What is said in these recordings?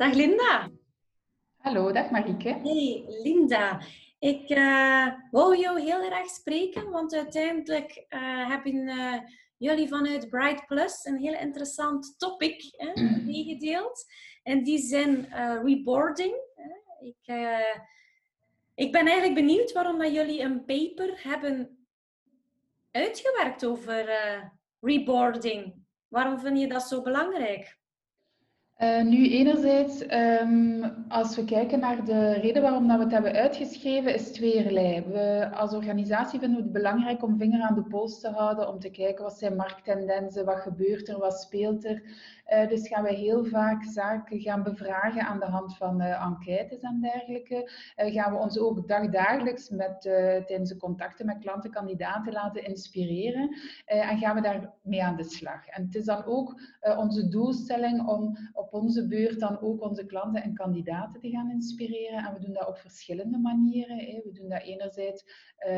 Dag Linda. Hallo, dag Marieke. Hey Linda. Ik uh, wou jou heel graag spreken, want uiteindelijk uh, hebben uh, jullie vanuit Bright Plus een heel interessant topic hè, meegedeeld. En die zijn reboarding. Ik, ik ben eigenlijk benieuwd waarom dat jullie een paper hebben uitgewerkt over reboarding. Waarom vind je dat zo belangrijk? Uh, nu, enerzijds, um, als we kijken naar de reden waarom dat we het hebben uitgeschreven, is tweeërlei. We als organisatie vinden we het belangrijk om vinger aan de pols te houden, om te kijken wat zijn markttendensen, wat gebeurt er, wat speelt er. Uh, dus gaan we heel vaak zaken gaan bevragen aan de hand van uh, enquêtes en dergelijke. gaan we ons ook dagdagelijks met, tijdens de contacten met klanten, kandidaten laten inspireren en gaan we daarmee aan de slag. En het is dan ook onze doelstelling om op onze beurt dan ook onze klanten en kandidaten te gaan inspireren. En we doen dat op verschillende manieren. We doen dat enerzijds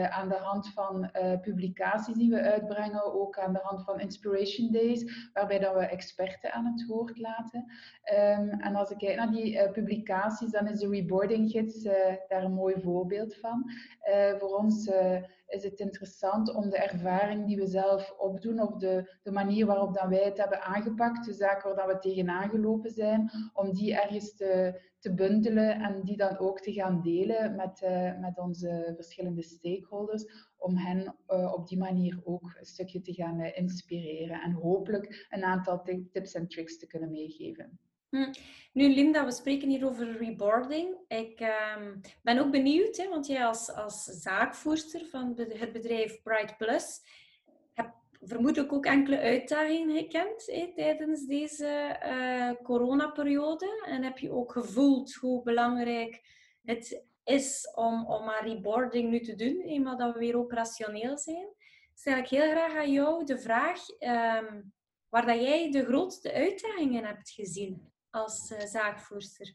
aan de hand van publicaties die we uitbrengen, ook aan de hand van Inspiration Days, waarbij dat we experten het woord laten. Um, en als ik kijk naar die uh, publicaties, dan is de Reboarding Gids daar een mooi voorbeeld van. voor ons is het interessant om de ervaring die we zelf opdoen, of de, de manier waarop dan wij het hebben aangepakt, de zaken waar we tegenaan gelopen zijn, om die ergens te, te bundelen en die dan ook te gaan delen met, uh, met onze verschillende stakeholders, om hen uh, op die manier ook een stukje te gaan uh, inspireren en hopelijk een aantal tips en tricks te kunnen meegeven. Hm. Nu, Linda, we spreken hier over reboarding. Ik um, ben ook benieuwd, hè, want jij als, als zaakvoerster van het bedrijf Bright Plus hebt vermoedelijk ook enkele uitdagingen gekend hè, tijdens deze uh, coronaperiode. En heb je ook gevoeld hoe belangrijk het is om, om aan reboarding nu te doen, eenmaal dat we weer operationeel zijn. Stel ik heel graag aan jou de vraag um, waar dat jij de grootste uitdagingen hebt gezien als uh, zaakvoerster?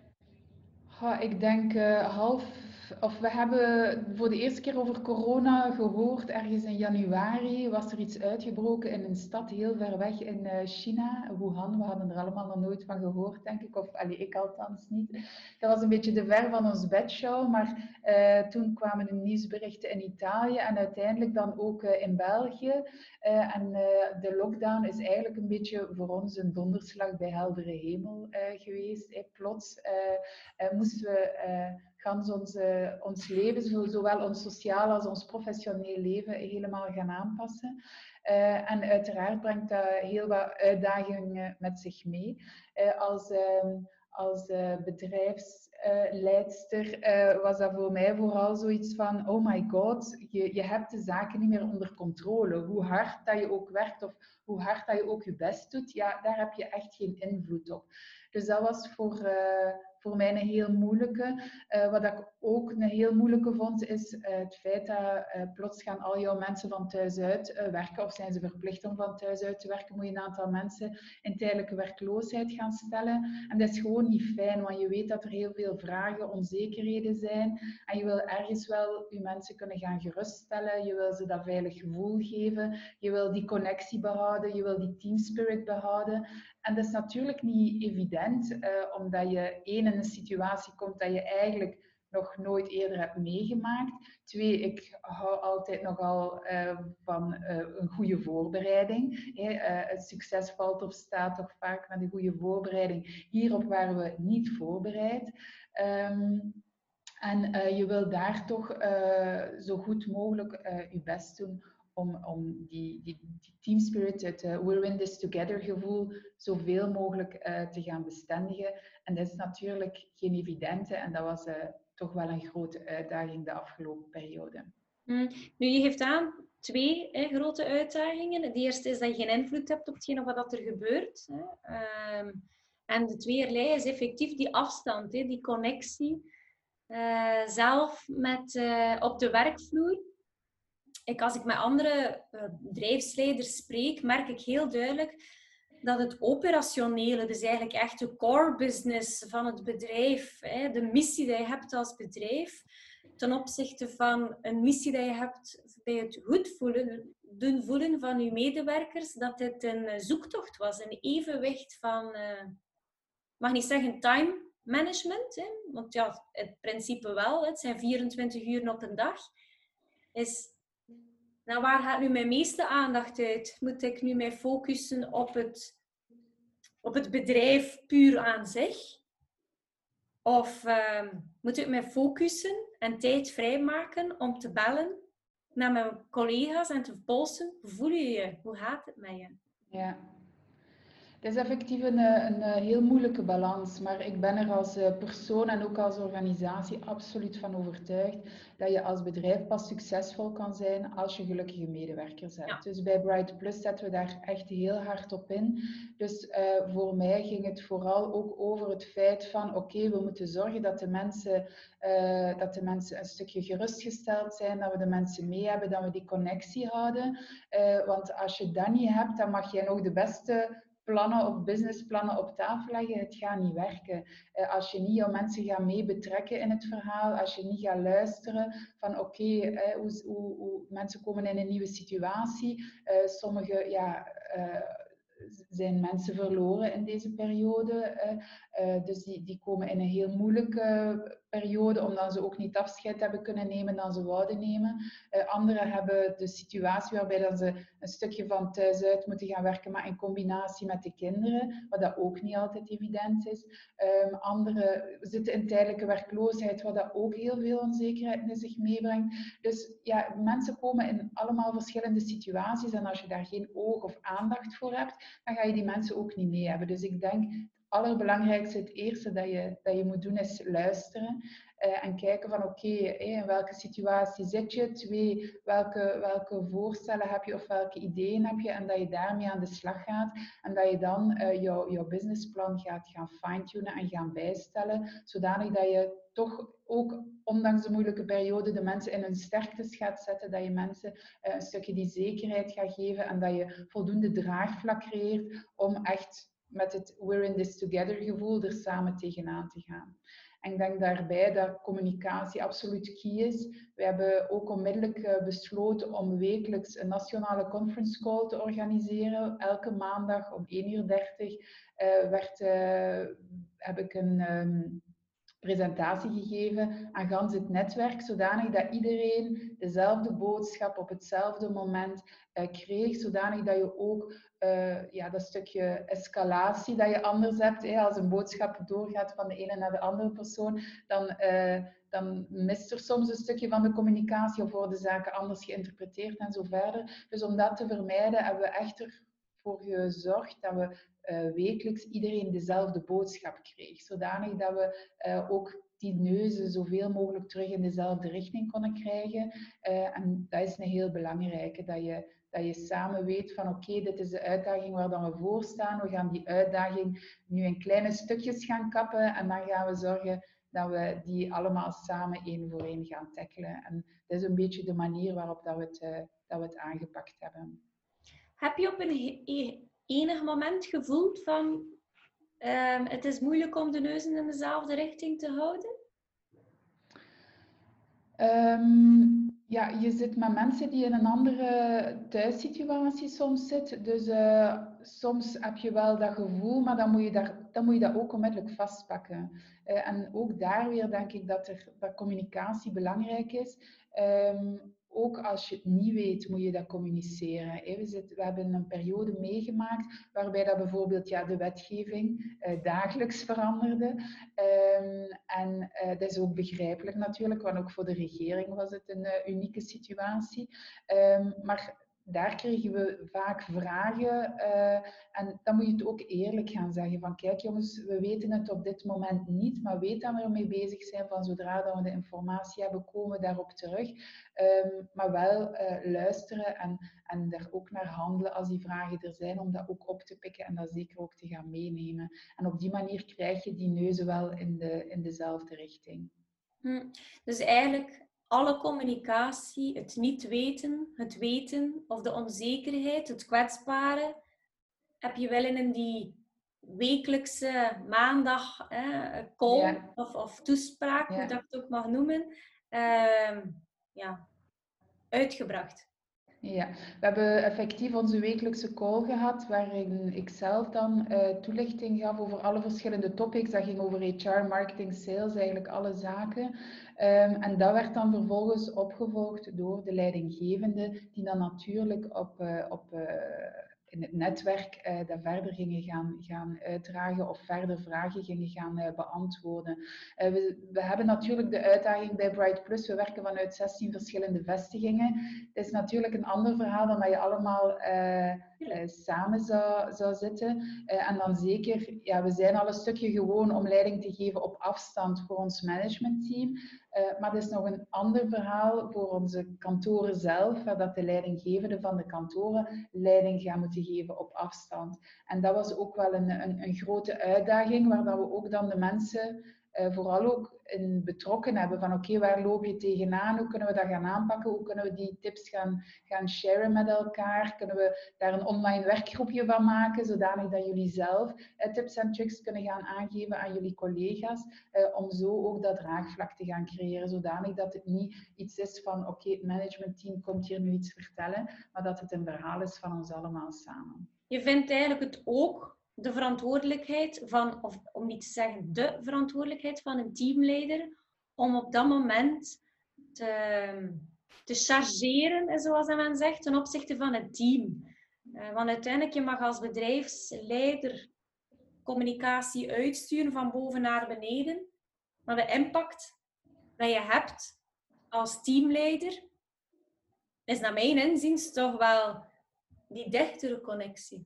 Ik denk uh, half of we hebben voor de eerste keer over corona gehoord. Ergens in januari was er iets uitgebroken in een stad heel ver weg in eh, China, Wuhan. We hadden er allemaal nog nooit van gehoord, denk ik. Of allee, ik althans niet. Dat was een beetje de ver van ons bedshow. Maar uh, toen kwamen de nieuwsberichten in Italië en uiteindelijk dan ook uh, in België. en de lockdown is eigenlijk een beetje voor ons een donderslag bij heldere hemel geweest. Plots moesten we gans ons, ons leven, zowel ons sociaal als ons professioneel leven, helemaal gaan aanpassen. Uh, en uiteraard brengt dat heel wat uitdagingen met zich mee. Als uh, als bedrijfsleidster was dat voor mij vooral zoiets van: oh my god, je, je hebt de zaken niet meer onder controle. Hoe hard dat je ook werkt of hoe hard dat je ook je best doet, ja, daar heb je echt geen invloed op. Dus dat was voor, voor mij een heel moeilijke. Uh, wat ik ook een heel moeilijke vond, is uh, het feit dat uh, plots gaan al jouw mensen van thuis uit werken, of zijn ze verplicht om van thuis uit te werken, moet je een aantal mensen in tijdelijke werkloosheid gaan stellen. En dat is gewoon niet fijn, want je weet dat er heel veel vragen, onzekerheden zijn. En je wil ergens wel je mensen kunnen gaan geruststellen, je wil ze dat veilig gevoel geven, je wil die connectie behouden, je wil die team spirit behouden. En dat is natuurlijk niet evident, uh, omdat je één in een situatie komt dat je eigenlijk nog nooit eerder hebt meegemaakt. Twee, ik hou altijd nogal uh, van uh, een goede voorbereiding. het succes valt of staat toch vaak met een goede voorbereiding. Hierop waren we niet voorbereid. Um, en je wil daar toch zo goed mogelijk je best doen om, om die, die, team spirit, het uh, we're in this together gevoel, zoveel mogelijk uh, te gaan bestendigen. En dat is natuurlijk geen evidente en dat was uh, toch wel een grote uitdaging de afgelopen periode. Mm. Nu, je geeft aan twee hè, grote uitdagingen. De eerste is dat je geen invloed hebt op hetgeen wat er gebeurt. Hè. Um, en de tweede is effectief die afstand, hè, die connectie. zelf met, op de werkvloer ik, als ik met andere uh, bedrijfsleiders spreek, merk ik heel duidelijk dat het operationele, dus eigenlijk echt de core business van het bedrijf, de missie die je hebt als bedrijf, ten opzichte van een missie die je hebt bij het goed voelen, doen voelen van je medewerkers, dat dit een zoektocht was, een evenwicht van, uh, mag niet zeggen time management, want ja, het principe wel, het zijn 24 uur op een dag, is nou, waar gaat nu mijn meeste aandacht uit? Moet ik nu mij focussen op het, op het bedrijf puur aan zich? Of uh, moet ik mij focussen en tijd vrijmaken om te bellen naar mijn collega's en te polsen? Hoe voel je je? Hoe gaat het met je? Ja, het is effectief een, eh, een, eh, heel moeilijke balans, maar ik ben er als eh, persoon en ook als organisatie absoluut van overtuigd dat je als bedrijf pas succesvol kan zijn als je gelukkige medewerkers hebt. Dus bij Bright Plus zetten we daar echt heel hard op in. Dus voor mij ging het vooral ook over het feit van oké, we moeten zorgen dat de, mensen, dat de mensen een stukje gerustgesteld zijn, dat we de mensen mee hebben, dat we die connectie houden. want als je dat niet hebt, dan mag jij nog de beste plannen of businessplannen op tafel leggen, het gaat niet werken. Eh, als je niet jouw mensen gaat mee betrekken in het verhaal, als je niet gaat luisteren van oké, eh, hoe, hoe, hoe, mensen komen in een nieuwe situatie. Uh, sommige ja, zijn mensen verloren in deze periode. dus die, die komen in een heel moeilijke periode, omdat ze ook niet afscheid hebben kunnen nemen dan ze wouden nemen. Uh, anderen hebben de situatie waarbij dat ze een stukje van thuis uit moeten gaan werken, maar in combinatie met de kinderen, wat dat ook niet altijd evident is. Um, anderen zitten in tijdelijke werkloosheid, wat dat ook heel veel onzekerheid met zich meebrengt. Dus ja, mensen komen in allemaal verschillende situaties en als je daar geen oog of aandacht voor hebt, dan ga je die mensen ook niet mee hebben. Dus ik denk allerbelangrijkste, het eerste dat je, dat je moet doen, is luisteren. Uh, en kijken van oké, in welke situatie zit je? Twee, welke, welke voorstellen heb je of welke ideeën heb je? En dat je daarmee aan de slag gaat. En dat je dan uh, jouw, jouw businessplan gaat gaan fine-tunen en gaan bijstellen. Zodanig dat je toch ook, ondanks de moeilijke periode, de mensen in hun sterktes gaat zetten. Dat je mensen uh, een stukje die zekerheid gaat geven. En dat je voldoende draagvlak creëert om echt met het we're in this together gevoel er samen tegenaan te gaan. En ik denk daarbij dat communicatie absoluut key is. We hebben ook onmiddellijk eh, besloten om wekelijks een nationale conference call te organiseren. Elke maandag om 1.30 uur uh, werd, uh, heb ik een um, presentatie gegeven aan gans het netwerk, zodanig dat iedereen dezelfde boodschap op hetzelfde moment uh, kreeg, zodanig dat je ook uh, ja, dat stukje escalatie dat je anders hebt. Hè, als een boodschap doorgaat van de ene naar de andere persoon, dan, uh, dan mist er soms een stukje van de communicatie of worden zaken anders geïnterpreteerd en zo verder. Dus om dat te vermijden hebben we echt ervoor gezorgd dat we uh, wekelijks iedereen dezelfde boodschap kreeg. Zodanig dat we ook die neuzen zoveel mogelijk terug in dezelfde richting konden krijgen. en dat is een heel belangrijke, dat je dat je samen weet van oké, dit is de uitdaging waar dan we voor staan. We gaan die uitdaging nu in kleine stukjes gaan kappen en dan gaan we zorgen dat we die allemaal samen één voor één gaan tackelen. En dat is een beetje de manier waarop dat we het, dat we het aangepakt hebben. Heb je op een enig moment gevoeld van uh, het is moeilijk om de neuzen in dezelfde richting te houden? Um, ja, je zit met mensen die in een andere thuissituatie soms zitten. Dus uh, soms heb je wel dat gevoel, maar dan moet je, daar, dan moet je dat ook onmiddellijk vastpakken. Uh, en ook daar weer denk ik dat, er, dat communicatie belangrijk is. Um, ook als je het niet weet, moet je dat communiceren. We, hebben een periode meegemaakt waarbij dat bijvoorbeeld ja, de wetgeving eh, dagelijks veranderde. Um, en uh, dat is ook begrijpelijk natuurlijk, want ook voor de regering was het een uh, unieke situatie. Um, maar daar kregen we vaak vragen. Uh, en dan moet je het ook eerlijk gaan zeggen. Van kijk jongens, we weten het op dit moment niet, maar weet dat we ermee bezig zijn. Van zodra dat we de informatie hebben, komen we daarop terug. Um, maar wel uh, luisteren en, en daar ook naar handelen als die vragen er zijn. Om dat ook op te pikken en dat zeker ook te gaan meenemen. En op die manier krijg je die neuzen wel in, de, in dezelfde richting. Hm. Dus eigenlijk alle communicatie, het niet weten, het weten of de onzekerheid, het kwetsbare, heb je wel in die wekelijkse maandag hè, call of, of toespraak, hoe dat ik het ook mag noemen, uh, ja, uitgebracht. Ja, we hebben effectief onze wekelijkse call gehad, waarin ik zelf dan uh, toelichting gaf over alle verschillende topics. Dat ging over HR, marketing, sales, eigenlijk alle zaken. Um, en dat werd dan vervolgens opgevolgd door de leidinggevende, die dan natuurlijk op, uh, op uh, in het netwerk uh, dat verder gingen gaan, gaan uitdragen of verder vragen gingen gaan uh, beantwoorden. Uh, we, we, hebben natuurlijk de uitdaging bij Bright Plus. We werken vanuit 16 verschillende vestigingen. Het is natuurlijk een ander verhaal dan dat je allemaal samen zou, zou zitten. en dan zeker, ja, we zijn al een stukje gewoon om leiding te geven op afstand voor ons managementteam. Uh, maar het is nog een ander verhaal voor onze kantoren zelf, waar dat de leidinggevende van de kantoren leiding gaan moeten geven op afstand. En dat was ook wel een, een, een grote uitdaging, waar dat we ook dan de mensen uh, vooral ook in betrokken hebben van oké, waar loop je tegenaan? Hoe kunnen we dat gaan aanpakken? Hoe kunnen we die tips gaan, gaan sharen met elkaar? Kunnen we daar een online werkgroepje van maken, zodanig dat jullie zelf uh, tips en tricks kunnen gaan aangeven aan jullie collega's, uh, om zo ook dat draagvlak te gaan creëren, zodanig dat het niet iets is van oké, het managementteam komt hier nu iets vertellen, maar dat het een verhaal is van ons allemaal samen. Je vindt eigenlijk het ook de verantwoordelijkheid van, of om niet te zeggen de verantwoordelijkheid van een teamleider, om op dat moment te, te chargeren, zoals men zegt, ten opzichte van het team. Uh, want uiteindelijk, je mag als bedrijfsleider communicatie uitsturen van boven naar beneden. Maar de impact dat je hebt als teamleider, is naar mijn inziens toch wel die dichtere connectie.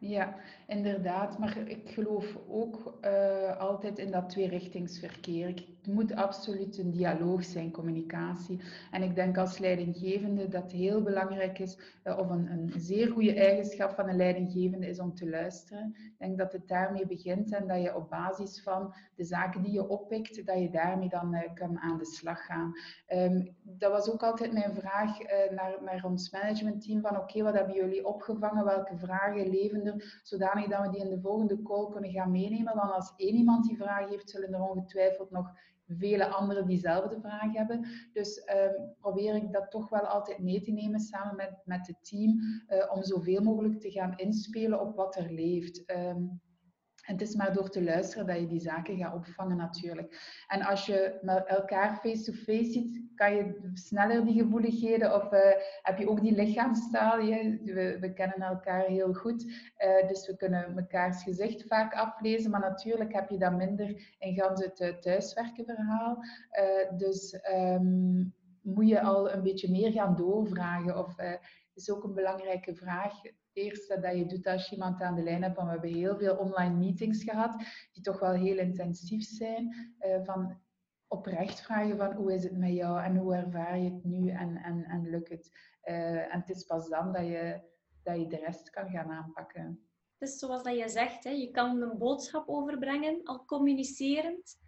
Ja, inderdaad. Maar ik geloof ook uh, altijd in dat tweerichtingsverkeer. Het moet absoluut een dialoog zijn, communicatie. En ik denk als leidinggevende dat heel belangrijk is, uh, of een, een zeer goede eigenschap van een leidinggevende is om te luisteren. Ik denk dat het daarmee begint en dat je op basis van de zaken die je oppikt, dat je daarmee dan uh, kan aan de slag gaan. Um, dat was ook altijd mijn vraag naar, ons managementteam, van oké, wat hebben jullie opgevangen? Welke vragen leven zodanig dat we die in de volgende call kunnen gaan meenemen. Want als één iemand die vraag heeft, zullen er ongetwijfeld nog vele anderen diezelfde vraag hebben. Dus um, probeer ik dat toch wel altijd mee te nemen samen met, met het team, uh, om zoveel mogelijk te gaan inspelen op wat er leeft. Um, en het is maar door te luisteren dat je die zaken gaat opvangen natuurlijk. En als je met elkaar face-to-face ziet, kan je sneller die gevoeligheden of uh, heb je ook die lichaamstaal. We, we, kennen elkaar heel goed, uh, dus we kunnen mekaars gezicht vaak aflezen. Maar natuurlijk heb je dat minder in het uh, thuiswerken verhaal. dus um, moet je al een beetje meer gaan doorvragen of is ook een belangrijke vraag eerste dat je doet als je iemand aan de lijn hebt. Want we hebben heel veel online meetings gehad, die toch wel heel intensief zijn. Uh, van oprecht vragen van hoe is het met jou en hoe ervaar je het nu en, en, en lukt het. Uh, en het is pas dan dat je, dat je de rest kan gaan aanpakken. Het is zoals dat je zegt, hè, je kan een boodschap overbrengen, al communicerend.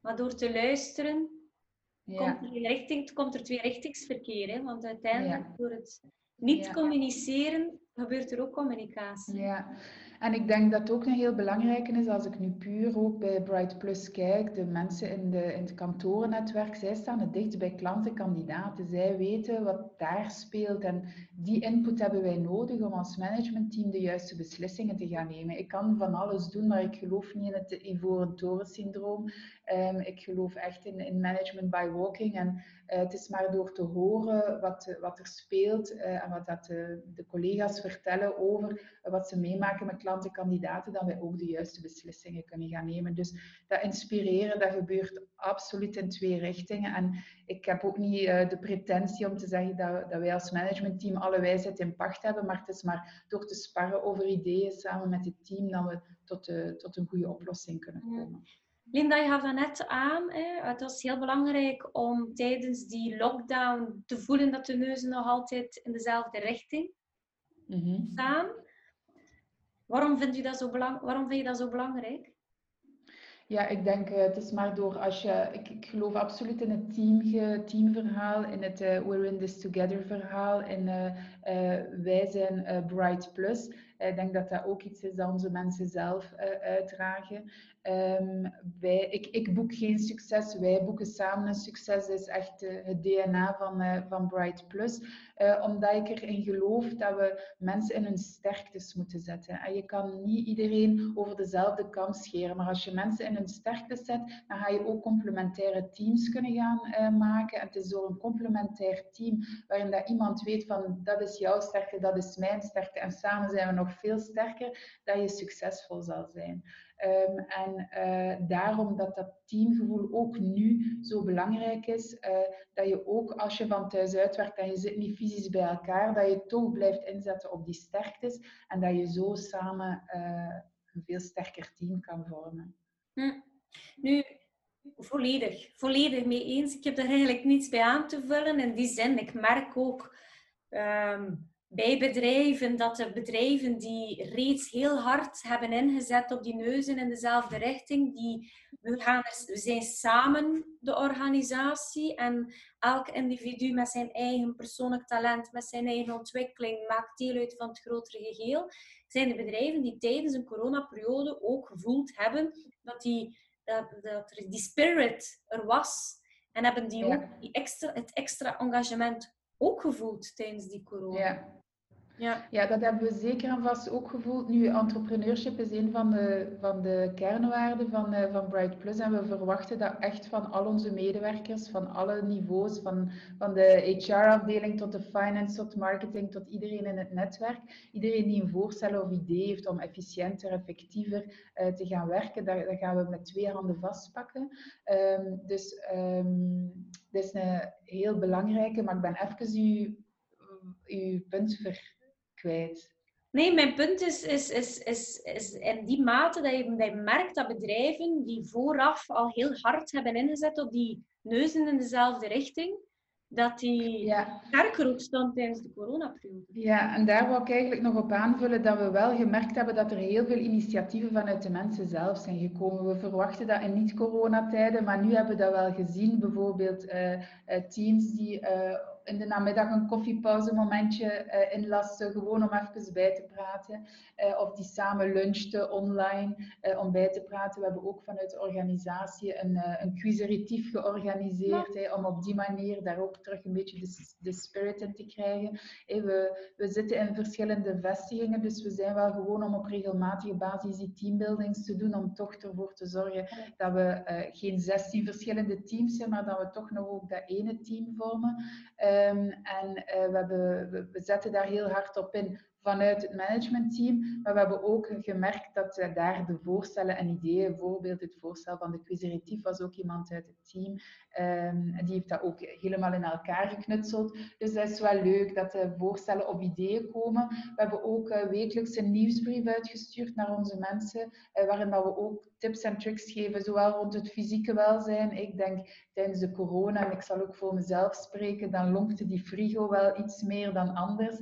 Maar door te luisteren, ja. komt, er richting, komt er tweerichtingsverkeer. Hè? Want uiteindelijk, ja. door het niet communiceren, gebeurt er ook communicatie. Ja, en ik denk dat het ook een heel belangrijke is, als ik nu puur ook bij Bright Plus kijk, de mensen in, de, in het kantorennetwerk, zij staan het dichtst bij klanten, kandidaten. Zij weten wat daar speelt en die input hebben wij nodig om als managementteam de juiste beslissingen te gaan nemen. Ik kan van alles doen, maar ik geloof niet in het ivoren toren syndroom. Um, ik geloof echt in, in management by walking en uh, het is maar door te horen wat, wat er speelt uh, en wat dat de, de collega's vertellen over wat ze meemaken met klanten, kandidaten, dat wij ook de juiste beslissingen kunnen gaan nemen. Dus dat inspireren, dat gebeurt absoluut in twee richtingen. En ik heb ook niet uh, de pretentie om te zeggen dat, dat wij als managementteam alle wijsheid in pacht hebben, maar het is maar door te sparren over ideeën samen met het team dat we tot, de, tot een goede oplossing kunnen komen. Linda, je gaf dat net aan. Hè. Het was heel belangrijk om tijdens die lockdown te voelen dat de neuzen nog altijd in dezelfde richting mm staan. Waarom vind, je dat zo belang waarom vind je dat zo belangrijk? Ja, ik denk uh, het is maar door als je. Ik, ik geloof absoluut in het team, teamverhaal, in het uh, We're in this together verhaal, in uh, wij zijn Bright Plus. Ik denk dat dat ook iets is dat onze mensen zelf uitdragen. Um, wij, ik, ik, boek geen succes, wij boeken samen een succes. Dat is echt uh, het DNA van, van Bright Plus. Omdat ik erin geloof dat we mensen in hun sterktes moeten zetten. En je kan niet iedereen over dezelfde kam scheren. Maar als je mensen in hun sterktes zet, dan ga je ook complementaire teams kunnen gaan maken. En het is door een complementair team waarin dat iemand weet van dat is jouw sterkte, dat is mijn sterkte. En samen zijn we nog veel sterker, dat je succesvol zal zijn. Um, en uh, daarom dat dat teamgevoel ook nu zo belangrijk is, uh, dat je ook als je van thuis uitwerkt en je zit niet fysisch bij elkaar, dat je toch blijft inzetten op die sterktes en dat je zo samen uh, een veel sterker team kan vormen. Hm. Nu, volledig, volledig mee eens. Ik heb daar eigenlijk niets bij aan te vullen. In die zin, ik merk ook um, bij bedrijven dat de bedrijven die reeds heel hard hebben ingezet op die neuzen in dezelfde richting, die, we, gaan, we zijn samen de organisatie en elk individu met zijn eigen persoonlijk talent, met zijn eigen ontwikkeling, maakt deel uit van het grotere geheel, zijn de bedrijven die tijdens een coronaperiode ook gevoeld hebben dat, die, dat, dat er die spirit er was en hebben die ook die extra, het extra engagement ook gevoeld tijdens die corona. Ja. Ja. ja, dat hebben we zeker en vast ook gevoeld. Nu, entrepreneurship is een van de, van de kernwaarden van, uh, van Bright Plus. En we verwachten dat echt van al onze medewerkers, van alle niveaus, van, van de HR-afdeling tot de finance, tot marketing, tot iedereen in het netwerk. Iedereen die een voorstel of idee heeft om efficiënter, effectiever uh, te gaan werken, dat, gaan we met twee handen vastpakken. Um, dus um, dat is een heel belangrijke, maar ik ben even uw, uw punt ver Nee, mijn punt is, is, is, is, is in die mate dat je, dat je merkt dat bedrijven die vooraf al heel hard hebben ingezet op die neuzen in dezelfde richting, dat die ja. sterker ook stond tijdens de coronaperiode. Ja, en daar wil ik eigenlijk nog op aanvullen dat we wel gemerkt hebben dat er heel veel initiatieven vanuit de mensen zelf zijn gekomen. We verwachten dat in niet-coronatijden, maar nu hebben we dat wel gezien. Bijvoorbeeld uh, teams die uh, in de namiddag een koffiepauzemomentje uh, inlasten, gewoon om even bij te praten. Uh, of die samen lunchten online uh, om bij te praten. We hebben ook vanuit de organisatie een, een quizeritief georganiseerd, om op die manier daar ook terug een beetje de, de spirit in te krijgen. we, we zitten in verschillende vestigingen, dus we zijn wel gewoon om op regelmatige basis die teambuildings te doen, om toch ervoor te zorgen dat we geen 16 verschillende teams zijn, maar dat we toch nog ook dat ene team vormen. Um, en uh, we, hebben, we, zetten daar heel hard op in vanuit het managementteam. Maar we hebben ook gemerkt dat uh, daar de voorstellen en ideeën, bijvoorbeeld het voorstel van de quizeritief was ook iemand uit het team, Um, die heeft dat ook helemaal in elkaar geknutseld. Dus dat is wel leuk dat de voorstellen of ideeën komen. We hebben ook uh, wekelijks een nieuwsbrief uitgestuurd naar onze mensen, uh, waarin dat we ook tips en tricks geven, zowel rond het fysieke welzijn. Ik denk tijdens de corona, en ik zal ook voor mezelf spreken, dan lonkte die frigo wel iets meer dan anders.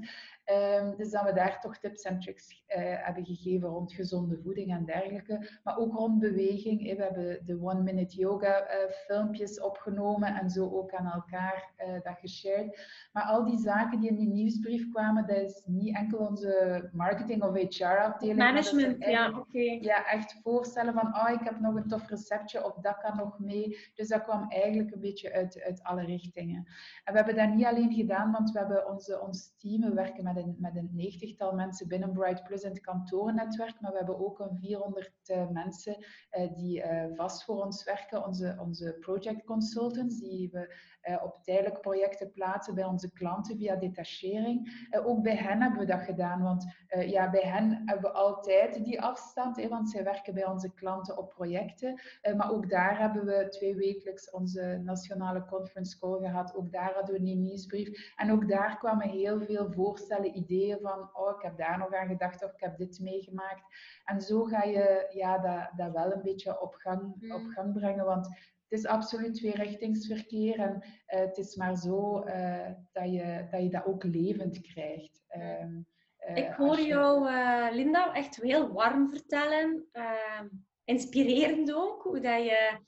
Um, dus dat we daar toch tips en tricks uh, hebben gegeven rond gezonde voeding en dergelijke. Maar ook rond beweging. We hebben de One Minute Yoga uh, filmpjes opgenomen en zo ook aan elkaar uh, dat geshared. Maar al die zaken die in die nieuwsbrief kwamen, dat is niet enkel onze marketing of HR-afdeling. Management, ja, oké. Okay. Ja, echt voorstellen van, oh, ik heb nog een tof receptje of dat kan nog mee. Dus dat kwam eigenlijk een beetje uit, uit alle richtingen. En we hebben dat niet alleen gedaan, want we hebben onze, ons team, we werken met met een negentigtal mensen binnen Bright Plus in het kantorennetwerk, maar we hebben ook een 400 uh, mensen uh, die uh, vast voor ons werken, onze, onze project consultants, die we op tijdelijk projecten plaatsen bij onze klanten via detachering. Ook bij hen hebben we dat gedaan, want ja, bij hen hebben we altijd die afstand, want zij werken bij onze klanten op projecten. maar ook daar hebben we twee wekelijks onze nationale conference call gehad. Ook daar hadden we een nieuwsbrief. En ook daar kwamen heel veel voorstellen, ideeën van, oh, ik heb daar nog aan gedacht of ik heb dit meegemaakt. En zo ga je ja, dat, dat wel een beetje op gang, op mm. gang brengen, want het is absoluut tweerichtingsverkeer en uh, het is maar zo uh, dat, je, dat je dat ook levend krijgt. Uh, ik hoor je... jou, Linda, echt heel warm vertellen. Ehm, inspirerend ook, hoe dat, je,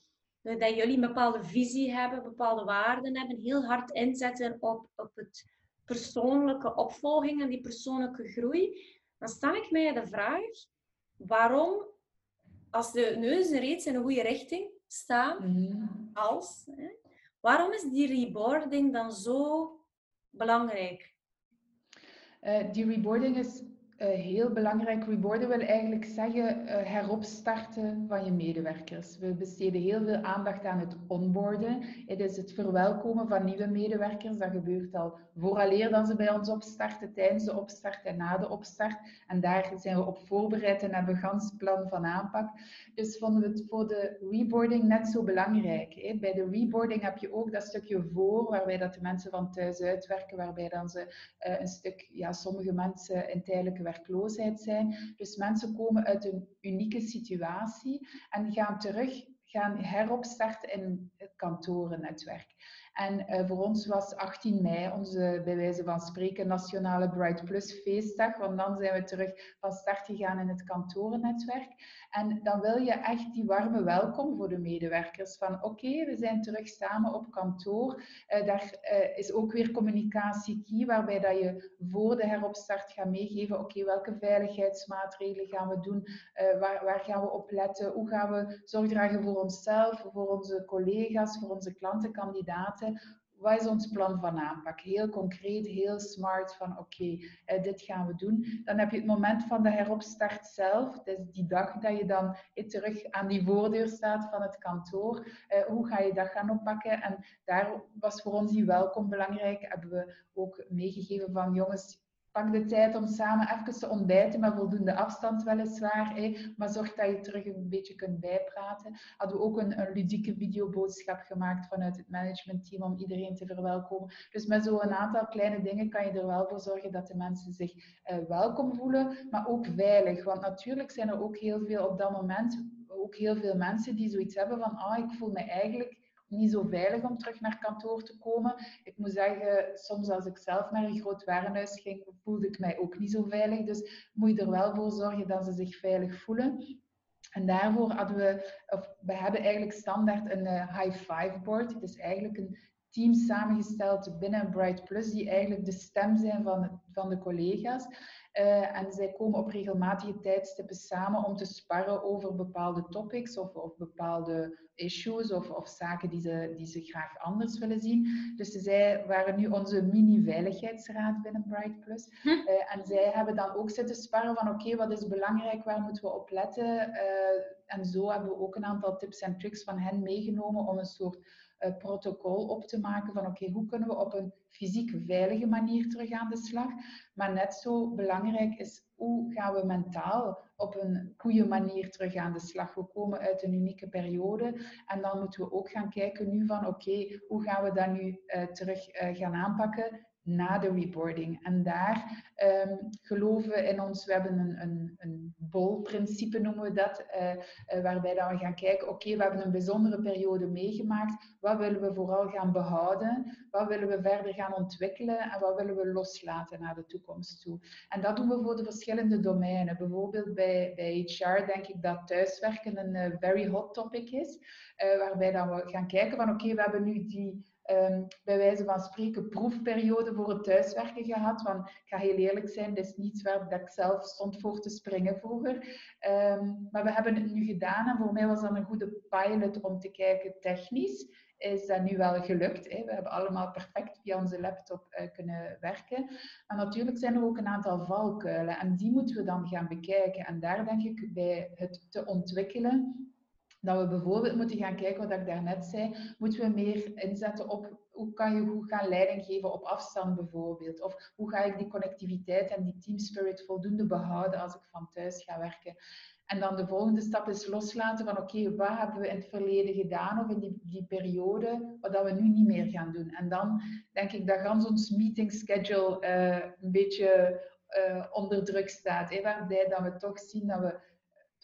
dat jullie een bepaalde visie hebben, bepaalde waarden hebben. Heel hard inzetten op, op het persoonlijke opvolging en die persoonlijke groei. dan stel ik mij de vraag waarom, als de neuzen reeds in een goede richting staan, Mhm. als, hè, waarom is die reboarding dan zo belangrijk? Eh, die reboarding is heel belangrijk. Reboarden wil eigenlijk zeggen eh, heropstarten van je medewerkers. We besteden heel veel aandacht aan het onboarden. Het is het verwelkomen van nieuwe medewerkers. Dat gebeurt al vooraleer dan ze bij ons opstarten, tijdens de opstart en na de opstart. En daar zijn we op voorbereid en hebben een gans plan van aanpak. Dus vonden we het voor de reboarding net zo belangrijk. Bij de reboarding heb je ook dat stukje voor, waarbij dat de mensen van thuis uitwerken, waarbij dan ze uh, een stuk, ja, sommige mensen in tijdelijke werkloosheid zijn. Dus mensen komen uit een unieke situatie en gaan terug, gaan heropstarten in het kantorennetwerk. En uh, voor ons was 18 mei onze, bij wijze van spreken, nationale Bright Plus feestdag. Want dan zijn we terug van start gegaan in het kantorennetwerk. En dan wil je echt die warme welkom voor de medewerkers. Van oké, we zijn terug samen op kantoor. Uh, daar uh, is ook weer communicatie key, waarbij dat je voor de heropstart gaat meegeven. Oké, welke veiligheidsmaatregelen gaan we doen? waar, waar gaan we op letten? Hoe gaan we zorg dragen voor onszelf, voor onze collega's, voor onze klanten, kandidaten? Wat is ons plan van aanpak? Heel concreet, heel smart van oké, uh, dit gaan we doen. Dan heb je het moment van de heropstart zelf. Dus die dag dat je dan uh, terug aan die voordeur staat van het kantoor. Uh, hoe ga je dat gaan oppakken? En daar was voor ons die welkom belangrijk. Hebben we ook meegegeven van jongens, pak de tijd om samen even te ontbijten, met voldoende afstand weliswaar. Hè, maar zorg dat je terug een beetje kunt bijpraten. Hadden we ook een, een ludieke videoboodschap gemaakt vanuit het managementteam om iedereen te verwelkomen. Dus met zo'n aantal kleine dingen kan je er wel voor zorgen dat de mensen zich uh, welkom voelen, maar ook veilig. Want natuurlijk zijn er ook heel veel op dat moment, ook heel veel mensen die zoiets hebben van, ah, ik voel me eigenlijk niet zo veilig om terug naar kantoor te komen. Ik moet zeggen, soms als ik zelf naar een groot warenhuis ging, voelde ik mij ook niet zo veilig. Dus moet je er wel voor zorgen dat ze zich veilig voelen. En daarvoor hadden we, of we hebben eigenlijk standaard een uh, high five board. Het is eigenlijk een team samengesteld binnen Bright Plus, die eigenlijk de stem zijn van, van de collega's. Uh, en zij komen op regelmatige tijdstippen samen om te sparren over bepaalde topics of, of bepaalde issues of, of zaken die ze, die ze graag anders willen zien. Dus zij waren nu onze mini-veiligheidsraad binnen Bright Plus. Uh, en zij hebben dan ook zitten sparren van oké, okay, wat is belangrijk, waar moeten we op letten? Uh, en zo hebben we ook een aantal tips en tricks van hen meegenomen om een soort uh, protocol op te maken van oké, hoe kunnen we op een fysiek veilige manier terug aan de slag? Maar net zo belangrijk is hoe gaan we mentaal op een goede manier terug aan de slag? We komen uit een unieke periode en dan moeten we ook gaan kijken nu van oké, hoe gaan we dat nu uh, terug uh, gaan aanpakken? Na de reboarding. En daar um, geloven we in ons, we hebben een, een, een bol-principe noemen we dat, uh, uh, waarbij dan we gaan kijken, oké, we hebben een bijzondere periode meegemaakt, wat willen we vooral gaan behouden, wat willen we verder gaan ontwikkelen en wat willen we loslaten naar de toekomst toe. En dat doen we voor de verschillende domeinen. Bijvoorbeeld bij, bij HR denk ik dat thuiswerken een uh, very hot topic is, waarbij dan we gaan kijken van oké, we hebben nu die um, bij wijze van spreken proefperiode voor het thuiswerken gehad. Want ik ga heel eerlijk zijn, dat is niets waar ik zelf stond voor te springen vroeger. Um, maar we hebben het nu gedaan en voor mij was dat een goede pilot om te kijken technisch. Is dat nu wel gelukt? Hè? We hebben allemaal perfect via onze laptop uh, kunnen werken. Maar natuurlijk zijn er ook een aantal valkuilen en die moeten we dan gaan bekijken. En daar denk ik bij het te ontwikkelen dat we bijvoorbeeld moeten gaan kijken, wat ik daarnet zei, moeten we meer inzetten op hoe kan je goed gaan leiding geven op afstand bijvoorbeeld? Of hoe ga ik die connectiviteit en die team spirit voldoende behouden als ik van thuis ga werken? En dan de volgende stap is loslaten van oké, okay, wat hebben we in het verleden gedaan of in die, die periode, wat dat we nu niet meer gaan doen. En dan denk ik dat gans ons meeting schedule uh, een beetje uh, onder druk staat. Hè, waarbij dat we toch zien dat we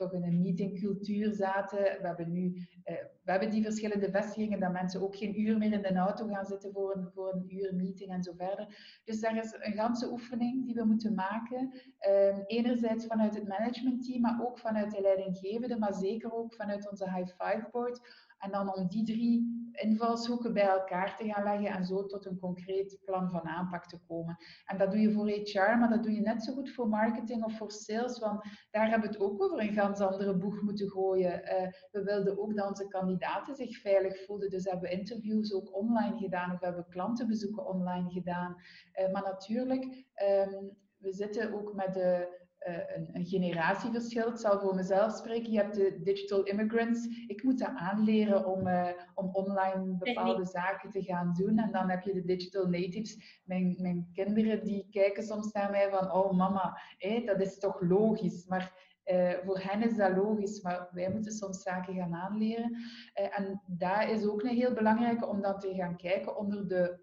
toch in een meetingcultuur zaten. We hebben nu uh, we hebben die verschillende vestigingen, dat mensen ook geen uur meer in de auto gaan zitten voor een, voor een uur meeting en zo verder. Dus daar is een ganse oefening die we moeten maken. Uh, enerzijds vanuit het managementteam, maar ook vanuit de leidinggevende, maar zeker ook vanuit onze high five board. En dan om die drie invalshoeken bij elkaar te gaan leggen en zo tot een concreet plan van aanpak te komen. En dat doe je voor HR, maar dat doe je net zo goed voor marketing of voor sales, want daar hebben we het ook over een ganz andere boeg moeten gooien. Uh, we wilden ook dat onze kandidaten zich veilig voelden, dus hebben we interviews ook online gedaan of hebben we klantenbezoeken online gedaan. Uh, maar natuurlijk, um, we zitten ook met de een, een, generatieverschil. Ik zal voor mezelf spreken. Je hebt de digital immigrants. Ik moet dat aanleren om, uh, om online bepaalde zaken te gaan doen. En dan heb je de digital natives. Mijn, mijn kinderen die kijken soms naar mij van, oh mama, hé, dat is toch logisch. Maar uh, voor hen is dat logisch, maar wij moeten soms zaken gaan aanleren. Uh, en dat is ook een heel belangrijke om dan te gaan kijken onder de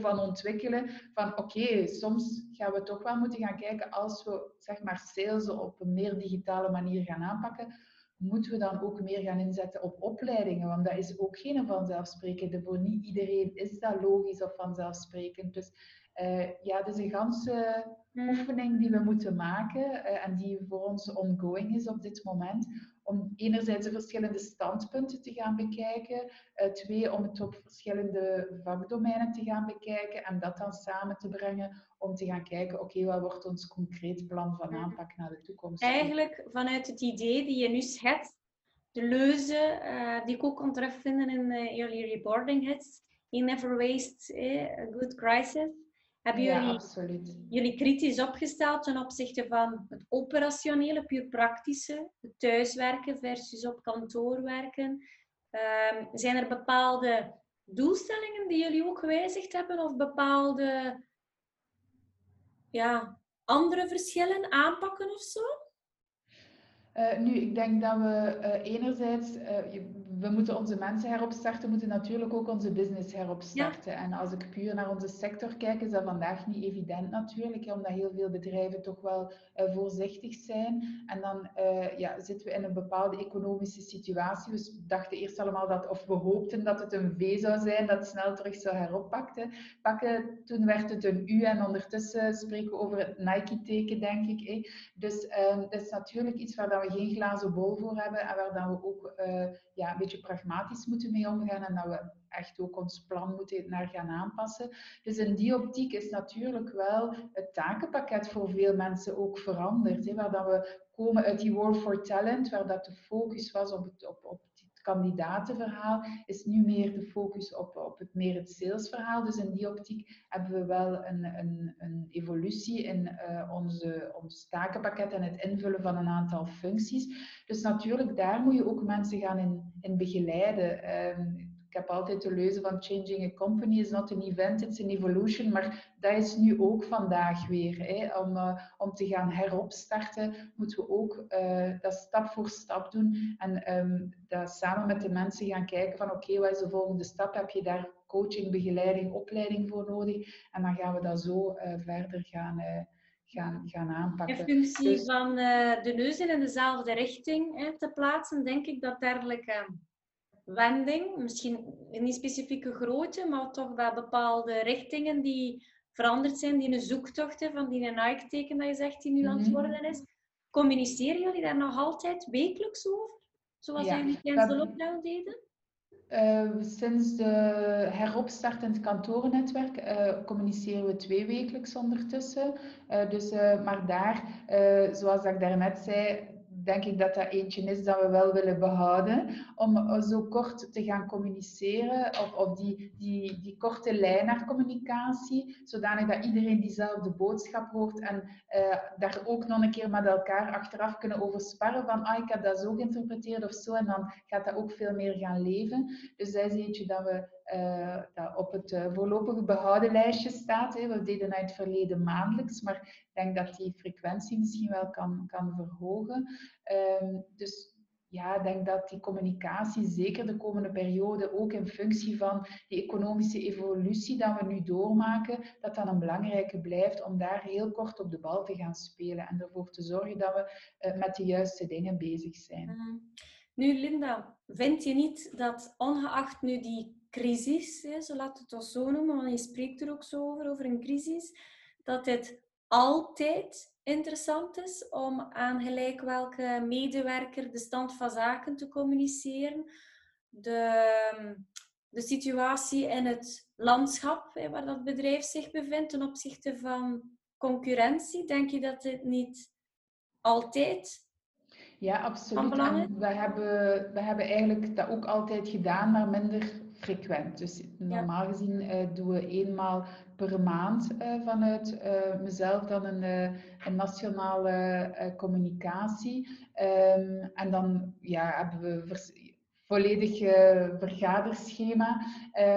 Van ontwikkelen. Van oké, soms gaan we toch wel moeten gaan kijken als we zeg maar sales op een meer digitale manier gaan aanpakken. Moeten we dan ook meer gaan inzetten op opleidingen? Want dat is ook geen vanzelfsprekende. Voor niet iedereen is dat logisch of vanzelfsprekend. Dus uh, ja, het is een ganse hmm. oefening die we moeten maken uh, en die voor ons ongoing is op dit moment om enerzijds de verschillende standpunten te gaan bekijken, uh, twee, om het op verschillende vakdomeinen te gaan bekijken en dat dan samen te brengen om te gaan kijken, oké, wat wordt ons concreet plan van mhm. aanpak naar de toekomst? Eigenlijk vanuit het idee die je nu schetst, de leuze uh, die ik ook kon terugvinden in uh, jullie reporting hits, you never waste a good crisis. Hebben jullie, jullie kritisch opgesteld ten opzichte van het operationele, puur praktische, het thuiswerken versus op kantoor werken? Um, zijn er bepaalde doelstellingen die jullie ook gewijzigd hebben of bepaalde ja, andere verschillen aanpakken of zo? Uh, nu, ik denk dat we uh, enerzijds, uh, we moeten onze mensen heropstarten, moeten natuurlijk ook onze business heropstarten. En als ik puur naar onze sector kijk, is dat vandaag niet evident natuurlijk, omdat heel veel bedrijven toch wel voorzichtig zijn. En dan ja, zitten we in een bepaalde economische situatie. We dachten eerst allemaal dat, of we hoopten dat het een V zou zijn, dat snel terug zou heroppakken. Pakken. Toen werd het een U en ondertussen spreken we over het Nike-teken, denk ik. Hè. Dus ehm, dat is natuurlijk iets waar we geen glazen bol voor hebben en waar dan we ook uh, ja, pragmatisch moeten mee omgaan en dat we echt ook ons plan moeten naar gaan aanpassen. Dus in die optiek is natuurlijk wel het takenpakket voor veel mensen ook veranderd. Hè, waar dat we komen uit die War for Talent, waar dat de focus was op, het, op, op kandidatenverhaal is nu meer de focus op, op het meer het salesverhaal. Dus in die optiek hebben we wel een, een, een evolutie in uh, onze, ons takenpakket en het invullen van een aantal functies. Dus natuurlijk, daar moet je ook mensen gaan in, in begeleiden. Um, ik heb altijd de leuze van changing a company is not an event, it's an evolution. Maar dat is nu ook vandaag weer. Hè. Om, uh, om te gaan heropstarten, moeten we ook uh, dat stap voor stap doen. En um, dat samen met de mensen gaan kijken van oké, wat is de volgende stap? Heb je daar coaching, begeleiding, opleiding voor nodig? En dan gaan we dat zo uh, verder gaan gaan, gaan aanpakken. In functie dus... van uh, de neus in dezelfde richting hè, te plaatsen, denk ik dat dergelijke wending, misschien niet specifieke grootte, maar toch wel bepaalde richtingen die veranderd zijn, die een zoektocht van die een Nike-teken dat je zegt die nu aan het mhm. worden is. Communiceren jullie daar nog altijd wekelijks over? Zoals ja, jullie tijdens de lockdown deden? Uh, sinds de heropstart in het uh, communiceren we twee wekelijks ondertussen. Uh, dus, maar daar, zoals ik daarnet zei, denk ik dat dat eentje is dat we wel willen behouden. Om eh, zo kort te gaan communiceren, of, die, die, die korte lijn naar communicatie, zodanig dat iedereen diezelfde boodschap hoort en uh, daar ook nog een keer met elkaar achteraf kunnen over sparren van ah, ik heb dat zo geïnterpreteerd of zo, en dan gaat dat ook veel meer gaan leven. Dus dat is eentje dat we dat op het uh, voorlopige behouden lijstje staat. Hè. We deden uit het verleden maandelijks, maar ik denk dat die frequentie misschien wel kan, kan verhogen. Um, dus ja, ik denk dat die communicatie zeker de komende periode, ook in functie van die economische evolutie dat we nu doormaken, dat dat een belangrijke blijft om daar heel kort op de bal te gaan spelen en ervoor te zorgen dat we uh, met de juiste dingen bezig zijn. Mhm. Nu, Linda, vind je niet dat ongeacht nu die crisis, hè, zo laat het ons zo noemen, want je spreekt er ook zo over, over een crisis, dat het altijd interessant is om aan gelijk welke medewerker de stand van zaken te communiceren. de, de situatie in het landschap hè, waar dat bedrijf zich bevindt ten opzichte van concurrentie? Denk je dat dit niet altijd ja, absoluut. En we hebben, we hebben eigenlijk dat ook altijd gedaan, maar minder frequent. Dus normaal gezien uh, doen we eenmaal per maand uh, vanuit uh, mezelf dan een, een nationale communicatie. Um, en dan ja, hebben we volledig vergaderschema.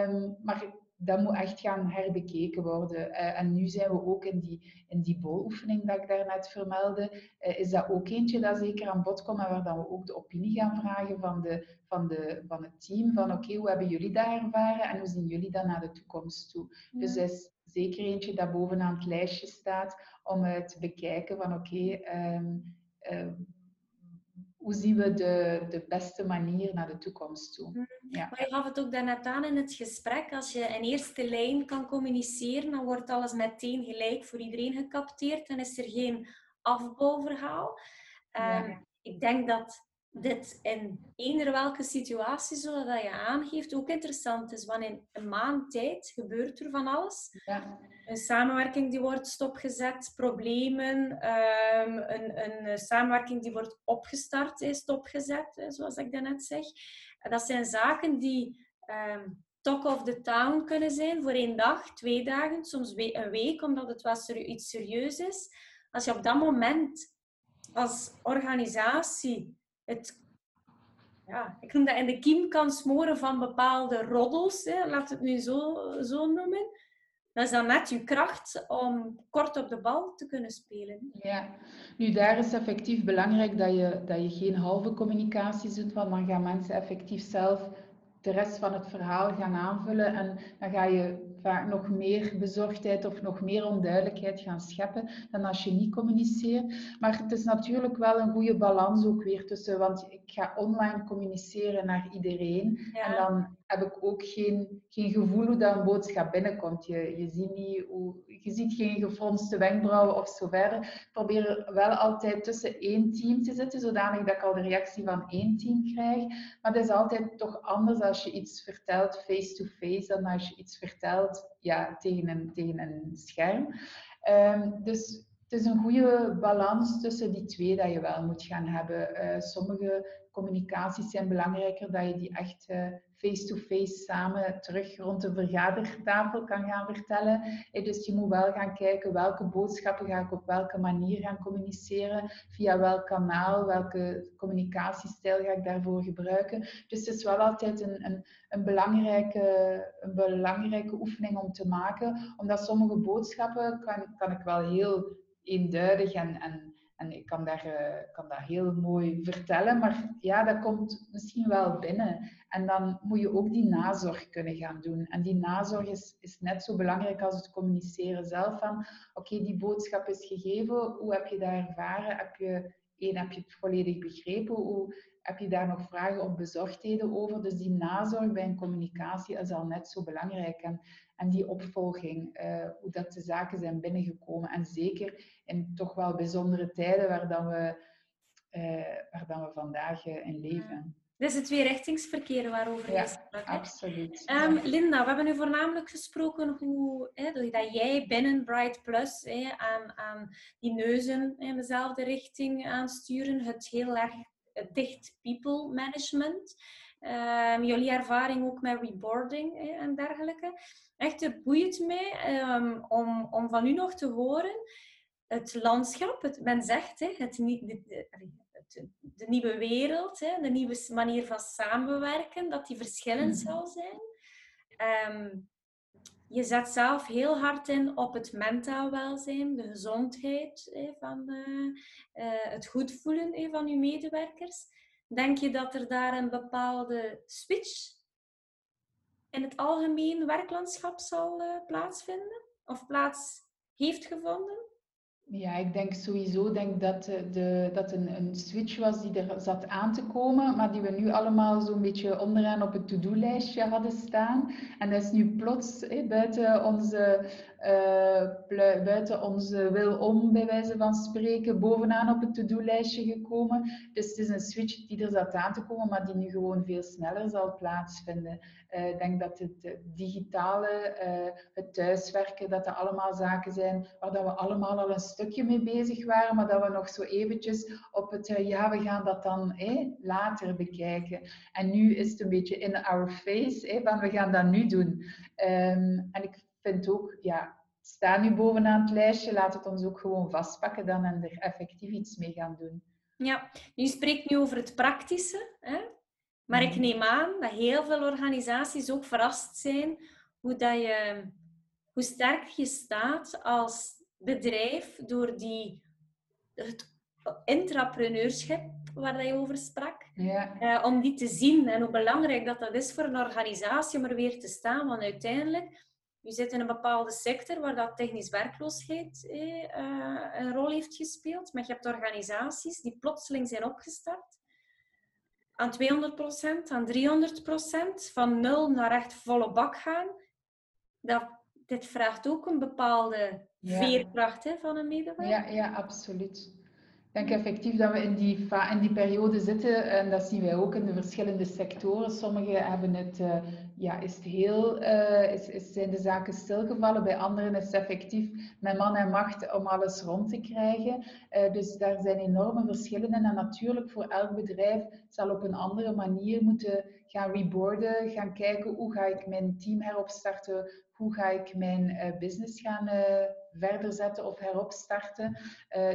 Um, maar dat moet echt gaan herbekeken worden. Uh, en nu zijn we ook in die, in die boloefening dat ik daarnet vermeldde, uh, is dat ook eentje dat zeker aan bod komt en waar dan we ook de opinie gaan vragen van, de, van, de, van het team. Van oké, hoe hebben jullie dat ervaren en hoe zien jullie dat naar de toekomst toe? Dus dat is zeker eentje dat bovenaan het lijstje staat om uh, te bekijken van oké, okay, um, ehm, hoe zien we de, de beste manier naar de toekomst toe. Mm. Ja. Maar je gaf het ook daarnet aan in het gesprek. Als je in eerste lijn kan communiceren, dan wordt alles meteen gelijk voor iedereen gecapteerd. Dan is er geen afbouwverhaal. Ja. Ehm, ik denk dat dit in eender welke situatie, zoals dat je aangeeft, ook interessant is. Want in een maand tijd gebeurt er van alles. Ja. Een samenwerking die wordt stopgezet, problemen, um, een, een, samenwerking die wordt opgestart, is stopgezet, zoals ik daarnet zeg. Dat zijn zaken die um, talk of the town kunnen zijn voor één dag, twee dagen, soms een week, omdat het wel iets serieus is. Als je op dat moment als organisatie het, ja, ik noem dat in de kiem kan smoren van bepaalde roddels, hè, laat het nu zo, zo noemen. Dat is dan net je kracht om kort op de bal te kunnen spelen. Ja, nu daar is effectief belangrijk dat je, dat je geen halve communicatie doet, want dan gaan mensen effectief zelf de rest van het verhaal gaan aanvullen en dan ga je vaak nog meer bezorgdheid of nog meer onduidelijkheid gaan scheppen dan als je niet communiceert. Maar het is natuurlijk wel een goede balans ook weer tussen, want ik ga online communiceren naar iedereen en dan heb ik ook geen, geen gevoel hoe dat een boodschap binnenkomt. Je, je, ziet niet hoe, je ziet geen gefronste wenkbrauwen of zo verder. Ik probeer wel altijd tussen één team te zitten, zodanig dat ik al de reactie van één team krijg. Maar het is altijd toch anders als je iets vertelt face-to-face -face, dan als je iets vertelt ja, tegen, een, tegen een scherm. Um, dus het is een goede balans tussen die twee dat je wel moet gaan hebben. Uh, sommige communicaties zijn belangrijker dat je die echt uh, face-to-face samen terug rond de vergadertafel kan gaan vertellen. Dus je moet wel gaan kijken welke boodschappen ga ik op welke manier gaan communiceren, via welk kanaal, welke communicatiestijl ga ik daarvoor gebruiken. Dus het is wel altijd een, een, een, belangrijke, een belangrijke oefening om te maken, omdat sommige boodschappen kan, kan ik wel heel eenduidig en, en en ik kan daar, uh, kan dat heel mooi vertellen, maar ja, dat komt misschien wel binnen. En dan moet je ook die nazorg kunnen gaan doen. En die nazorg is, is net zo belangrijk als het communiceren zelf van, oké, die boodschap is gegeven, hoe heb je dat ervaren? Heb je, één, heb je het volledig begrepen? Hoe, heb je daar nog vragen of bezorgdheden over? Dus die nazorg bij een communicatie is al net zo belangrijk. En, en die opvolging, uh, hoe dat de zaken zijn binnengekomen. En zeker in toch wel bijzondere tijden waar, dan we, uh, waar dan we vandaag uh, in leven. Is het tweerichtingsverkeer waarover je sprak. Absoluut. Um, Linda, we hebben nu voornamelijk gesproken hoe hè, dat jij binnen Bright Plus hè, aan, aan die neuzen in dezelfde richting aansturen, het heel erg dicht people management. Um, jullie ervaring ook met reboarding en dergelijke. Echt, het boeit mij um, om, om van u nog te horen het landschap, het, men zegt, hè, het, de, de, de, nieuwe wereld, hè, de nieuwe manier van samenwerken, dat die verschillend mhm. zal zijn. Um, je zet zelf heel hard in op het mentaal welzijn, de gezondheid van uh, uh, het goed voelen van je medewerkers. Denk je dat er daar een bepaalde switch in het algemeen werklandschap zal uh, plaatsvinden? Of plaats heeft gevonden? Ja, ik denk sowieso denk dat, de, dat een, een switch was die er zat aan te komen, maar die we nu allemaal zo'n beetje onderaan op het to-do-lijstje hadden staan. En dat is nu plots buiten, onze, uh, buiten onze wil om, bij wijze van spreken, bovenaan op het to-do-lijstje gekomen. Dus het is een switch die er zat aan te komen, maar die nu gewoon veel sneller zal plaatsvinden. Uh, ik denk dat het digitale, uh, het thuiswerken, dat dat allemaal zaken zijn waar dat we allemaal al een stukje mee bezig waren, maar dat we nog zo eventjes op het, ja, we gaan dat dan later bekijken. En nu is het een beetje in our face, van we gaan dat nu doen. Um, en ik vind ook, ja, sta nu bovenaan het lijstje, laat het ons ook gewoon vastpakken dan en er effectief iets mee gaan doen. Ja, je spreekt nu over het praktische, hè? maar ik mhm. neem aan dat heel veel organisaties ook verrast zijn hoe, dat je, hoe sterk je staat als bedrijf door die, het intrapreneurschap waar je over sprak, ja. uh, om die te zien en hoe belangrijk dat, dat is voor een organisatie om er weer te staan. Want uiteindelijk, je zit in een bepaalde sector waar dat technisch werkloosheid eh, uh, een rol heeft gespeeld, maar je hebt organisaties die plotseling zijn opgestart aan 200%, aan 300%, van nul naar echt volle bak gaan. Dat, dit vraagt ook een bepaalde veerkracht hè, van een medewerker. Ja, ja, absoluut. Ik denk effectief dat we in die, in die periode zitten en dat zien wij ook in de verschillende sectoren. Sommigen hebben het, uh, ja, is het heel, uh, is, is, zijn de zaken stilgevallen, bij anderen is het effectief met man en macht om alles rond te krijgen. Uh, dus daar zijn enorme verschillen en natuurlijk voor elk bedrijf zal op een andere manier moeten gaan reboarden, gaan kijken hoe ga ik mijn team heropstarten, hoe ga ik mijn business gaan verder zetten of heropstarten.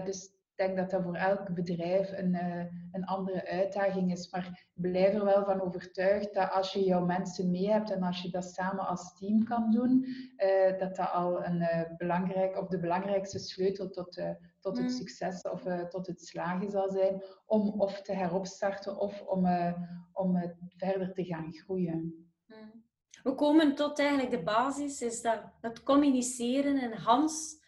dus ik denk dat dat voor elk bedrijf een, uh, een andere uitdaging is. Maar blijf er wel van overtuigd dat als je jouw mensen mee hebt en als je dat samen als team kan doen, uh, dat dat al een uh, belangrijk, of de belangrijkste sleutel tot, tot het mm. succes of tot het slagen zal zijn om of te heropstarten of om, om verder te gaan groeien. Mm. We komen tot eigenlijk de basis, is dat het communiceren en Hans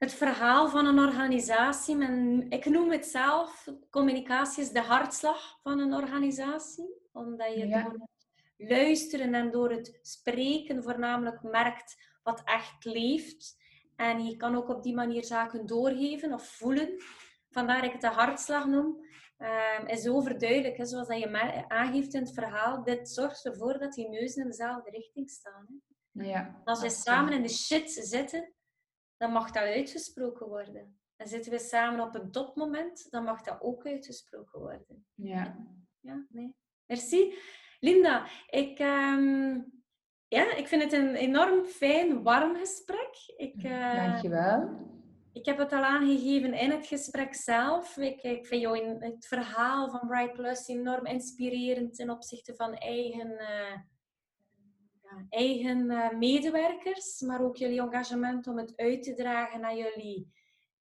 het verhaal van een organisatie. Men, ik noem het zelf, communicatie is de hartslag van een organisatie. Omdat je door het luisteren en door het spreken voornamelijk merkt wat echt leeft. En je kan ook op die manier zaken doorgeven of voelen. Vandaar dat ik het de hartslag noem. Um, is overduidelijk, hè, zoals dat je aangeeft in het verhaal. Dit zorgt ervoor dat die neuzen in dezelfde richting staan. Hè. Ja, Als we samen in de shit zitten, dan mag dat uitgesproken worden. En zitten we samen op een topmoment, dan mag dat ook uitgesproken worden. Ja. Ja, nee. Merci. Linda, ik, um, ja, ik vind het een enorm fijn, warm gesprek. Ik, uh, Dankjewel. Ik heb het al aangegeven in het gesprek zelf. Ik, ik vind jou in het verhaal van Bright Plus enorm inspirerend ten opzichte van eigen... Uh, eigen uh, medewerkers, maar ook jullie engagement om het uit te dragen naar jullie,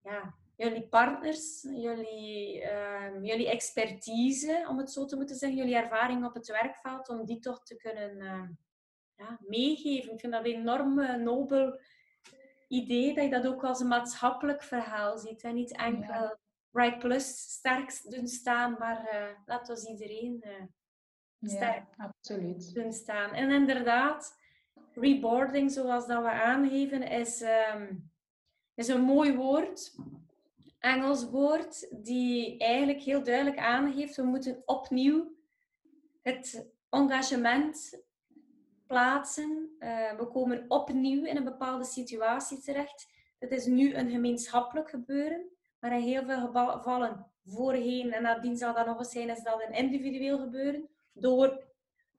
ja, jullie partners, jullie, uh, jullie expertise, om het zo te moeten zeggen, jullie ervaring op het werkveld, om die toch te kunnen uh, ja, meegeven. Ik vind dat een enorm nobel idee dat je dat ook als een maatschappelijk verhaal ziet en niet enkel ja. Bright Plus sterk doen staan, maar uh, laat ons iedereen sterk ja, absoluut. kunnen staan. En inderdaad, reboarding, zoals dat we aangeven, is, um, is een mooi woord. Engels woord, die eigenlijk heel duidelijk aangeeft, we moeten opnieuw het engagement plaatsen. Uh, we komen opnieuw in een bepaalde situatie terecht. Het is nu een gemeenschappelijk gebeuren, maar in heel veel gevallen voorheen en nadien zal dat nog eens zijn, is dat een individueel gebeuren door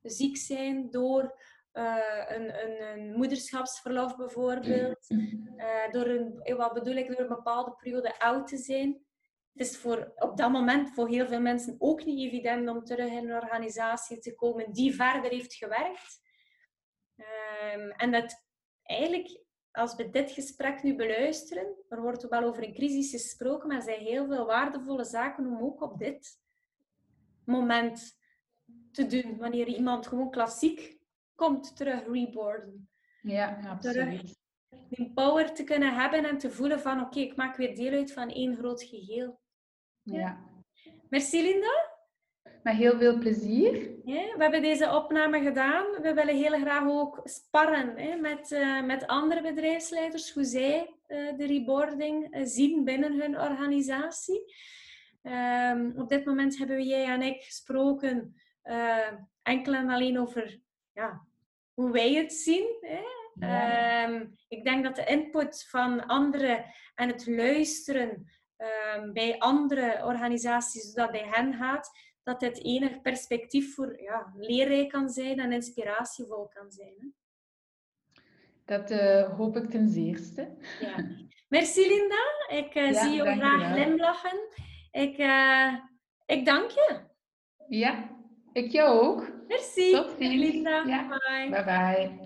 ziek zijn, door uh, een, een, een, moederschapsverlof bijvoorbeeld, uh, door een, wat bedoel ik, door een bepaalde periode oud te zijn. Het is voor, op dat moment voor heel veel mensen ook niet evident om terug in een organisatie te komen die verder heeft gewerkt. Um, en dat eigenlijk, als we dit gesprek nu beluisteren, er wordt wel over een crisis gesproken, maar er zijn heel veel waardevolle zaken om ook op dit moment te doen. Wanneer iemand gewoon klassiek komt terug reboarden. Ja, absoluut. die power te kunnen hebben en te voelen van oké, ik maak weer deel uit van één groot geheel. Ja. Merci Linda. Met heel veel plezier. Ja, we hebben deze opname gedaan. We willen heel graag ook sparren hè, met, uh, met andere bedrijfsleiders, hoe zij uh, de reboarding uh, zien binnen hun organisatie. Um, op dit moment hebben jij en ik gesproken enkel en alleen over ja, hoe wij het zien. Hè. Ja. Um, ik denk dat de input van anderen en het luisteren um, bij andere organisaties, zodat bij hen gaat, dat dit enig perspectief voor ja, leerrijk kan zijn en inspiratievol kan zijn. Hè? Dat uh, hoop ik ten zeerste. Ja. Merci Linda. Ik uh, ja, zie je graag glimlachen. Ik, uh, ik dank je. Ja, ik jou ook. Merci. Tot ziens. Linda. Ja. Bye. Bye bye.